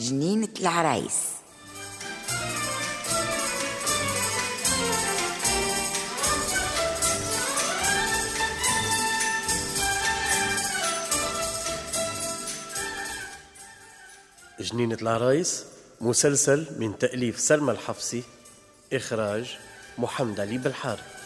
جنينة العرايس. جنينة العرايس مسلسل من تأليف سلمى الحفصي إخراج محمد علي بالحارث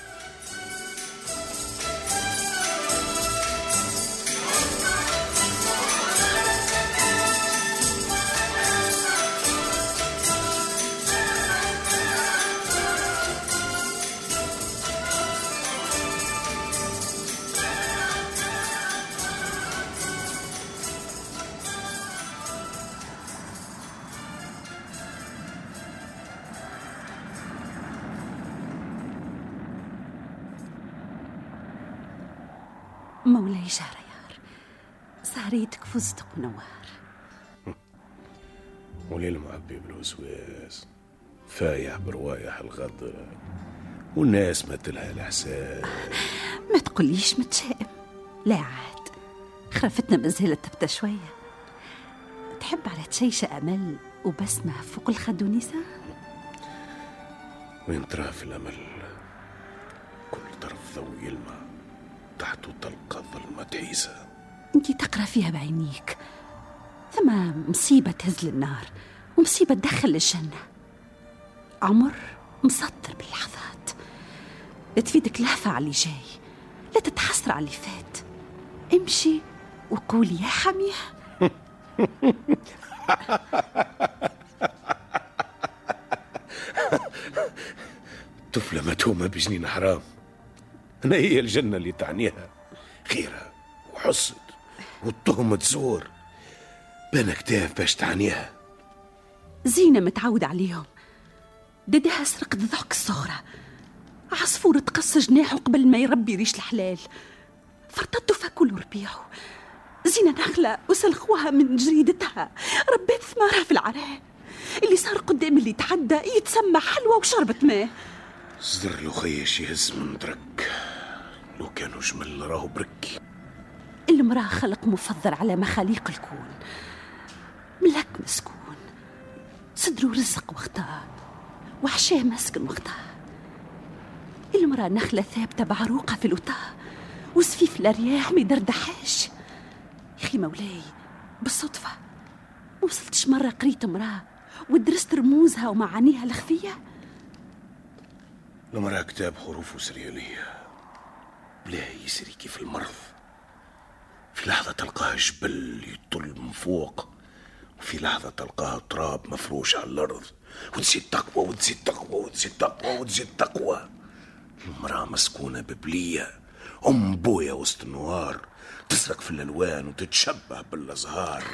سهريتك فستق منوار وليل معبي بالوسواس فايح بروايح الغدر والناس مثلها الحساب ما تقوليش متشائم. لا عاد خرفتنا مازالت تبتا شوية. تحب على تشيشة أمل وبسمة فوق الخد ونساء وين تراه في الأمل؟ كل طرف ضوء يلمع تحته تلقى ظلمة تعيسة انتي تقرأ فيها بعينيك. ثم مصيبة تهز للنار ومصيبة تدخل للجنة عمر مسطر باللحظات. لا تفيدك لهفة على اللي جاي لا تتحسر على اللي فات. امشي وقولي يا حمية. طفلة متهومة بجنين حرام. أنا هي الجنة اللي تعنيها. خيرها وحصد والتهمة تزور بين كتاف باش تعنيها زينة متعود عليهم. ددها سرقت ذوق الصغرى. عصفور تقص جناحه قبل ما يربي ريش الحلال. فرطته فكل ربيعه. زينة نخلة وسلخوها من جريدتها. ربيت ثمارها في العراء اللي صار قدام اللي تعدى يتسمى حلوى وشربت ماء. صدر له خيش يهز من درك. لو كانوا جمل راهو برك. المرأة خلق مفضل على مخاليق الكون. ملك مسكون. صدره رزق وقتها وحشاه مسكن وقتها المرأة نخلة ثابتة بعروقها في الوطاه وسفيف الأرياح ما يدردحاش يا أخي مولاي بالصدفة وصلتش مرة قريت امرأة ودرست رموزها ومعانيها الخفية المرأة كتاب حروف سريالية. بلا يسري كيف المرض. في لحظة تلقاها جبل يطل من فوق وفي لحظة تلقاها تراب مفروش على الأرض. وتزيد تقوى وتزيد تقوى وتزيد تقوى وتزيد تقوى المرأة مسكونة ببلية أم بويا وسط النوار تسرق في الألوان وتتشبه بالأزهار.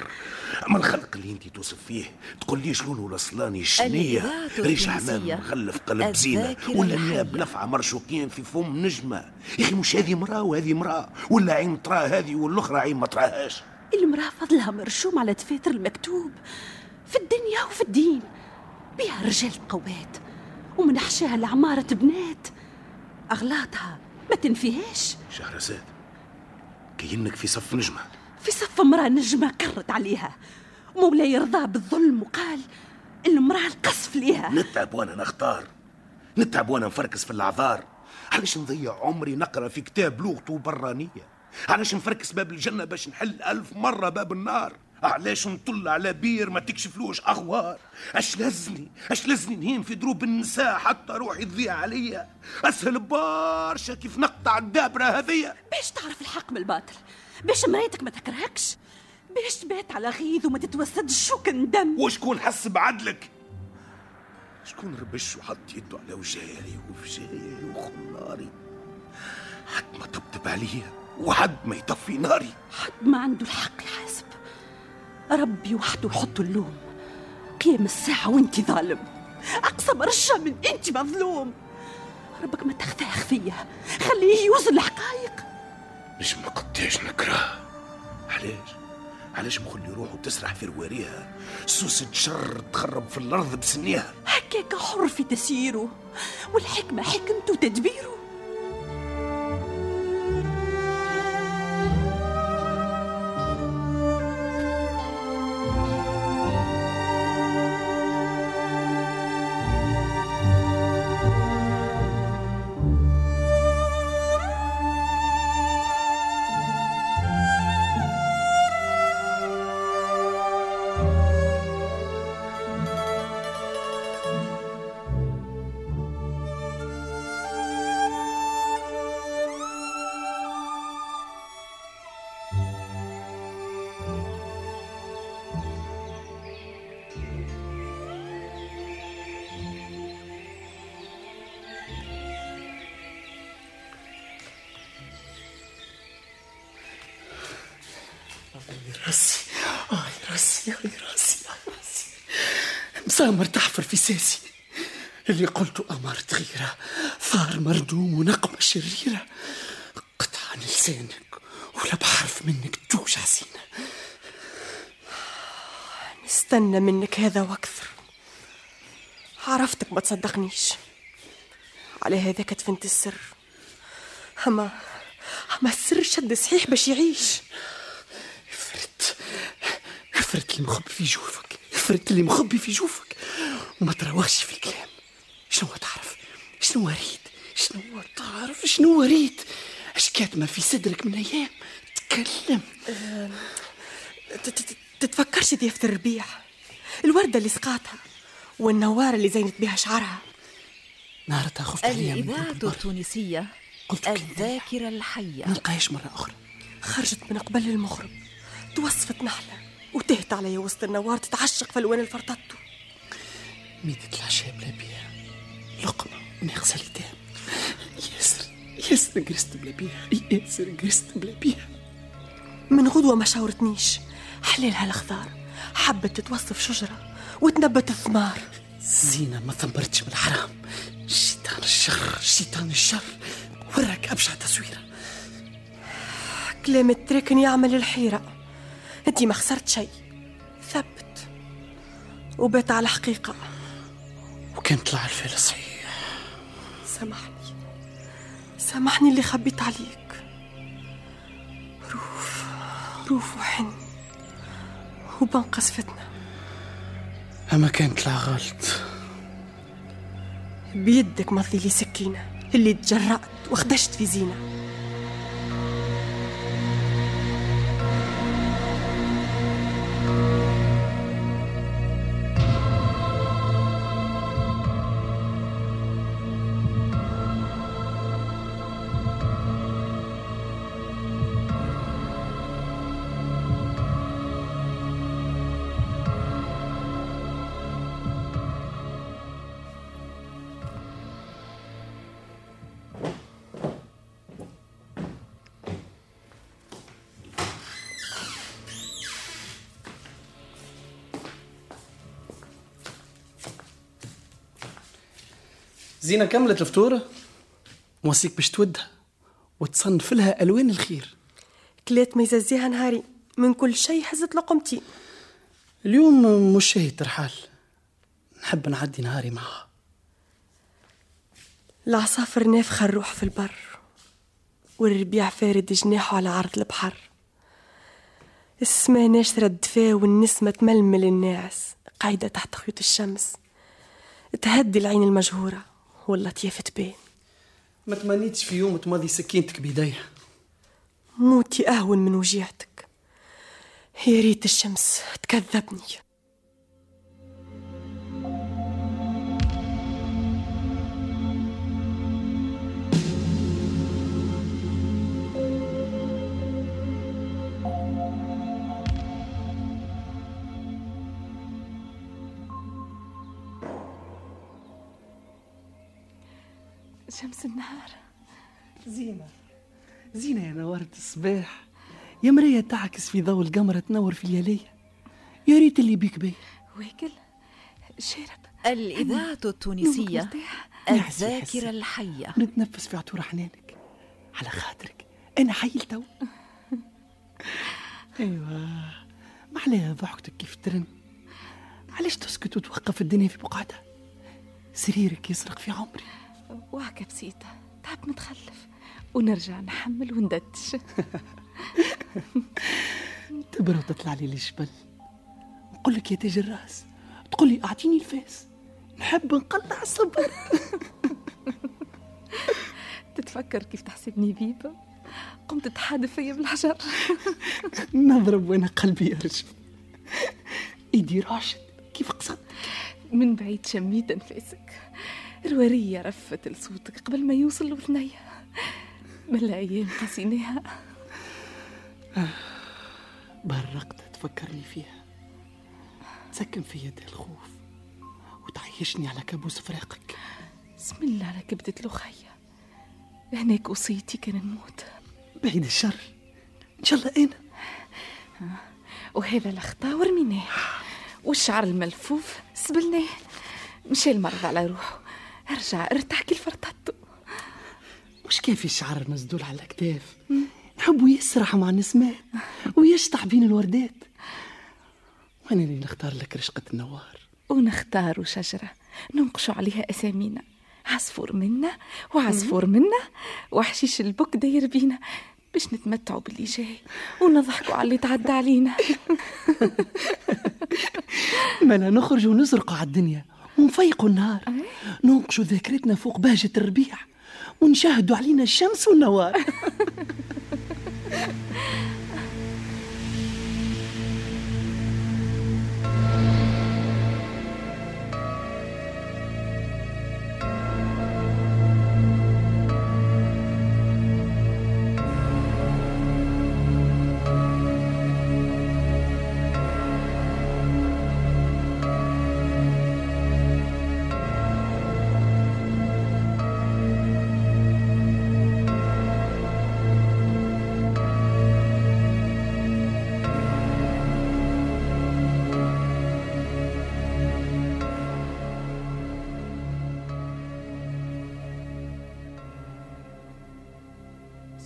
أما الخلق اللي انت توصف فيه تقول لي شلون الأصلاني؟ الشنية الإذاعة ريش. حمام مغلف قلب الذاكرة ولا. نياب لفعة مرشوقين في فم نجمة. يا أخي مش هذه مرأة وهذه مرأة ولا عين ترى هذه والأخرى عين ما تراهاش. المرأة فضلها مرشوم على دفاتر المكتوب في الدنيا وفي الدين بها رجال قوات ومن أحشاها لعمارة بنات. أغلاطها ما تنفيهاش. شهرزاد كأنك في صف نجمة. في صف امرأة نجمة كرت عليها. مولاي رضا بالظلم وقال المرأة القصف ليها. نتعب وأنا نختار. نتعب وأنا نفركس في الأعذار. علاش نضيع عمري نقرأ في كتاب لغته برانية؟ علاش نفركس باب الجنة باش نحل ألف مرة باب النار؟ علاش نطل على بير ما تكشفلوش اغوار أش لزني أش لزني نهيم في دروب النساء حتى روحي تضيع عليا؟ أسهل برشا كيف نقطع الدابرة هذيا؟ باش تعرف الحق من الباطل باش مريتك ما تكرهكش باش تبات على غيظ وما تتوسدش شوك ندم وشكون حس بعدلك؟ شكون ربش وحط يده على وجهي وفجاي وخلاري حتى ما طبطب عليا وحد ما يطفي ناري؟ حد ما عنده الحق يحاسب. ربي وحده يحط اللوم. قيام الساعة وانت ظالم. أقصى مرشة من انت مظلوم. ربك ما تخفاه خفية. خليه يوزن الحقائق. نجم قداش نكره. علاش؟ علاش مخلي روحه تسرح في رواريها؟ سوسة شر تخرب في الأرض بسنيها. هكاك حر في تسييره. والحكمة حكمته وتدبيره. راسي. آه راسي آه راسي آه راسي. مسامر تحفر في ساسي. اللي قلته أمارة غيرة ثار مردوم ونقمة شريرة. قطع لسانك ولا بحرف منك توجع سينا نستنى منك هذا وأكثر عرفتك ما تصدقنيش. على هذاك دفنت السر. أما أما السر شد صحيح باش يعيش. افرت اللي مخبي في جوفك افرت اللي مخبي في جوفك. وما تروغش في الكلام. شنو تعرف؟ شنو ريت؟ شنو تعرف؟ شنو ريت؟ اش كاتمة في صدرك من أيام؟ تكلم. تتفكرش ضيافة الربيع؟ الوردة اللي سقاتها والنوارة اللي زينت بها شعرها. نهارتها خفت عليها من الإذاعة. التونسية قلت الذاكرة الحية. نلقاهاش مرة أخرى. خرجت من قبل المغرب توصفت نحلة. وتهت علي وسط النوار تتعشق في الوان الفرطتو. ميدة العشاء بلا بيها لقمة ونغسل دام ياسر ياسر قرست بلا بيها ياسر قرست بلا بيها من غدوة ما شاورتنيش. حلالها الخضار حبت تتوصف شجرة وتنبت الثمار. زينة ما ثمرتش من الحرام. شيطان الشر شيطان الشر. وراك أبشع تصويرة. كلام التركن يعمل الحيرة. أنتي ما خسرت شيء. ثبت. وبات على الحقيقة وكان طلع الفعل صحيح سامحني. سامحني اللي خبيت عليك. روف روف وحن. وبنقص فتنة. أما كان طلع غلط. بيدك مضي لي سكينة. اللي تجرأت وخدشت في زينة. زينة كملت الفطورة موصيك باش تودها وتصنف لها ألوان الخير. كلات ما يززيها نهاري من كل شيء حزت لقمتي. اليوم مش شهي ترحال نحب نعدي نهاري معها. العصافر نافخة الروح في البر والربيع فارد جناحه على عرض البحر. السما ناشرة الدفا والنسمة تململ الناعس قايدة تحت خيوط الشمس. تهدي العين المجهورة. واللطيف تبان ما تمنيتش في يوم تمضي سكينتك بيديها موتي أهون من وجيعتك يا ريت الشمس تكذبني. شمس النهار. زينة زينة يا نوارة الصباح يا مراية تعكس في ضوء القمرة تنور في الليالية يا ريت اللي بيك بي. واكل شارب. الإذاعة التونسية الذاكرة. الحية. نتنفس في عطور حنانك. على خاطرك. أنا حي تو. أيوه. ما عليها ضحكتك كيف ترن. علاش تسكت وتوقف الدنيا في بقعتها؟ سريرك يسرق في عمري. وهكا بسيطة. تعب متخلف. ونرجع نحمل وندتش. تبرى وتطلع لي الجبل نقول لك يا تاج الراس تقول لي أعطيني الفاس. نحب نقلع الصبر. تتفكر كيف تحسبني بيبة؟ قمت تحادف فيا بالحجر. نضرب وأنا قلبي يرجف. إيدي راشد كيف قصدت من بعيد شميت انفاسك الورية رفت لصوتك قبل ما يوصل لوثنية من الأيام قاسيناها برقت تفكرني فيها. تسكن في يدي الخوف وتعيشني على كابوس فراقك. بسم الله على كبدة الأخية. هناك وصيتي كان نموت. بعيد الشر. إن شاء الله أنا وهذا الخطا ورميناه. والشعر الملفوف سبلناه. مشى المرض على روحه. أرجع أرتاح كي فرطته مش كيف الشعر مسدول على الأكتاف. نحبه يسرح مع النسمات ويشطح بين الوردات. وأنا اللي نختار لك رشقة النوار. ونختاروا شجرة ننقشوا عليها أسامينا. عصفور منا وعصفور منا وحشيش البك داير بينا باش نتمتعوا باللي جاي ونضحكوا على اللي تعدى علينا. ملا نخرج ونزرقوا على الدنيا. ونفيقوا النهار ننقشوا ذاكرتنا فوق بهجة الربيع. ونشاهدوا علينا الشمس والنوار.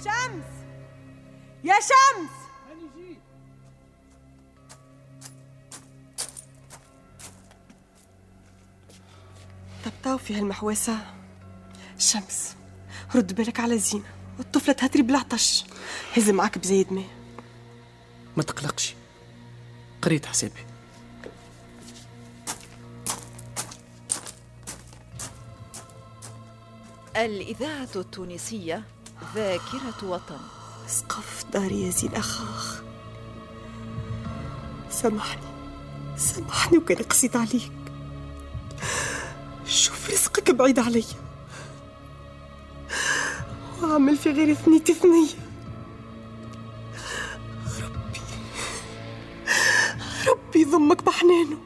شمس. يا شمس. طبطاو في هالمحواسة شمس رد بالك على زينة والطفلة تهتري بالعطش هز معاك بزايد ماء ما تقلقش. قريت حسابي. الإذاعة التونسية ذاكرة وطن. اسقف داري يا زين أخاخ. سامحني سامحني وكان قصيت عليك. شوف رزقك بعيد علي وعمل في غير ثنية ثنية ربي ربي يضمك بحنانه.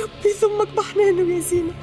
ربي يضمك بحنانه يا زينة.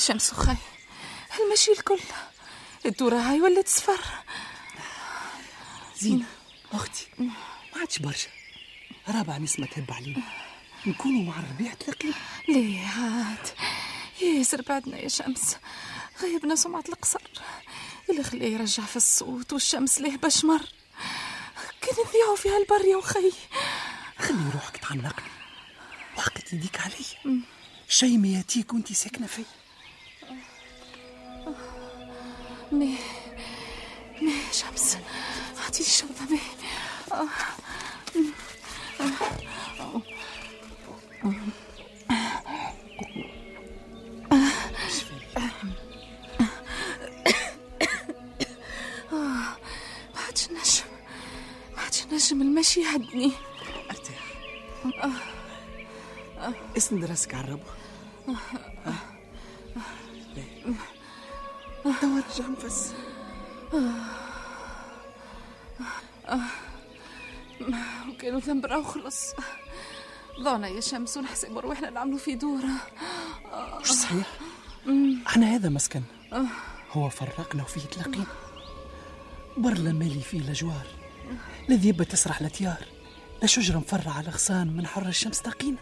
شمس وخي هالمشي الكل؟ الدورة هاي ولات صفر. زينة أختي ما عادش برشا. رابع نسمة تهب علينا. نكونوا مع الربيع تلاقينا. ليه عاد؟ ياسر بعدنا يا شمس. غيبنا سمعة القصر. اللي خليه يرجع في الصوت والشمس ليه بشمر. كان نضيعوا في هالبر يا وخي. خلي روحك تعنقني وحقت يديك علي شي ما يأتيك وانت ساكنة في مي مي شمس. اعطيني شنطة مي ما عادش نجم ما عادش نجم المشي يهدني أرتاح. اسند راسك على الربو أه، أه. توا رجع نفس وكانوا ذنب راه خلص. ضعنا يا شمس ونحسب روحنا نعملوا في دورة. مش صحيح؟ إحنا هذا مسكن. هو فرقنا وفيه تلاقينا برلا مالي فيه لجوار لا ذيبة تسرح لتيار لا شجرة مفرعة على غصان من حر الشمس تقينا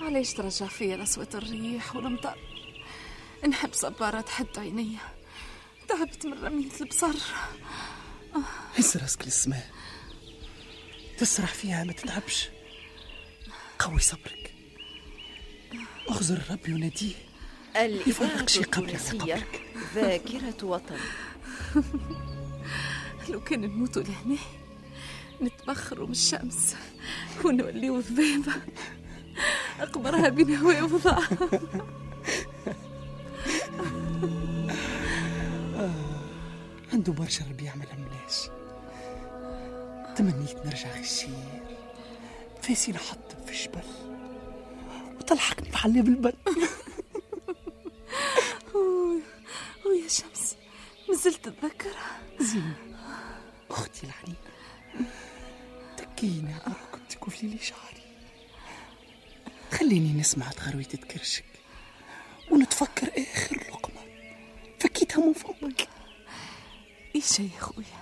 علاش ترجع فيا نسوة الريح والمطر نحب صبارة تحد عينيا. تعبت من رمية البصر. هز راسك للسماء تسرح فيها ما تتعبش. قوي صبرك. اخزر ربي وناديه الإذاعة يفرق شي قبل قبلك. ذاكرة وطن. لو كان نموتوا لهنا نتبخروا من الشمس ونوليو ذبابة أقبرها بين هواء وضع عنده برشا ربي يعمل ملاش تمنيت نرجع غشير فاسي نحطم في الجبل. وتلحقني محلي بالبن ويا شمس مازلت تذكرها. زين. أختي العنينة تكيني على ركبتك وفي لي شعري. خليني نسمع تغرويتة كرشك ونتفكر آخر لقمة. فكيتها من فمك إيشا يا خويا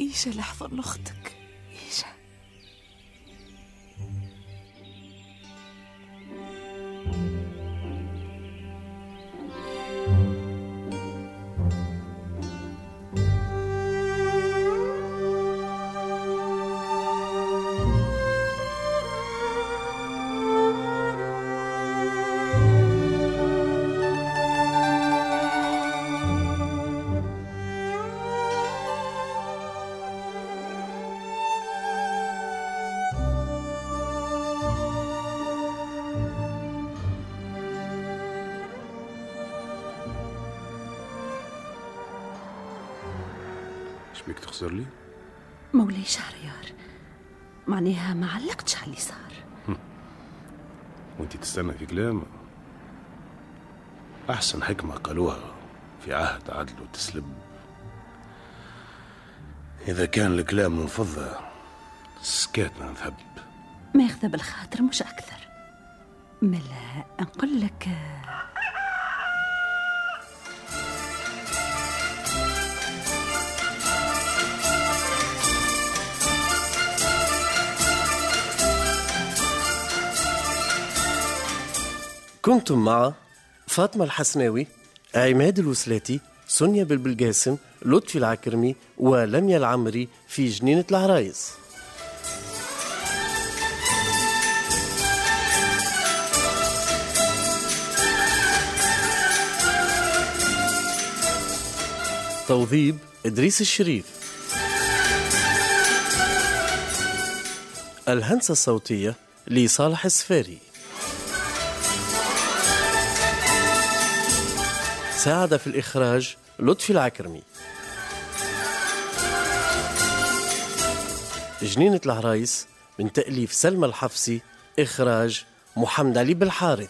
إيشا لحظة أختك بيك تخسر لي؟ مولاي شهريار معناها ما علقتش على اللي صار. وانت تستنى في كلام؟ أحسن حكمة قالوها في عهد عدل وتسلب إذا كان الكلام من فضة سكاتنا نذهب. ماخذة بالخاطر مش أكثر. ملا نقول لك كنتم مع فاطمة الحسناوي عماد الوسلاتي سونيا بلبلقاسم لطفي العكرمي ولميا العمري في جنينة العرايس. توظيب إدريس الشريف. الهندسة الصوتية لصالح السفاري. ساعد في الإخراج لطفي العكرمي. جنينة العرايس من تأليف سلمى الحفصي إخراج محمد علي بالحارث.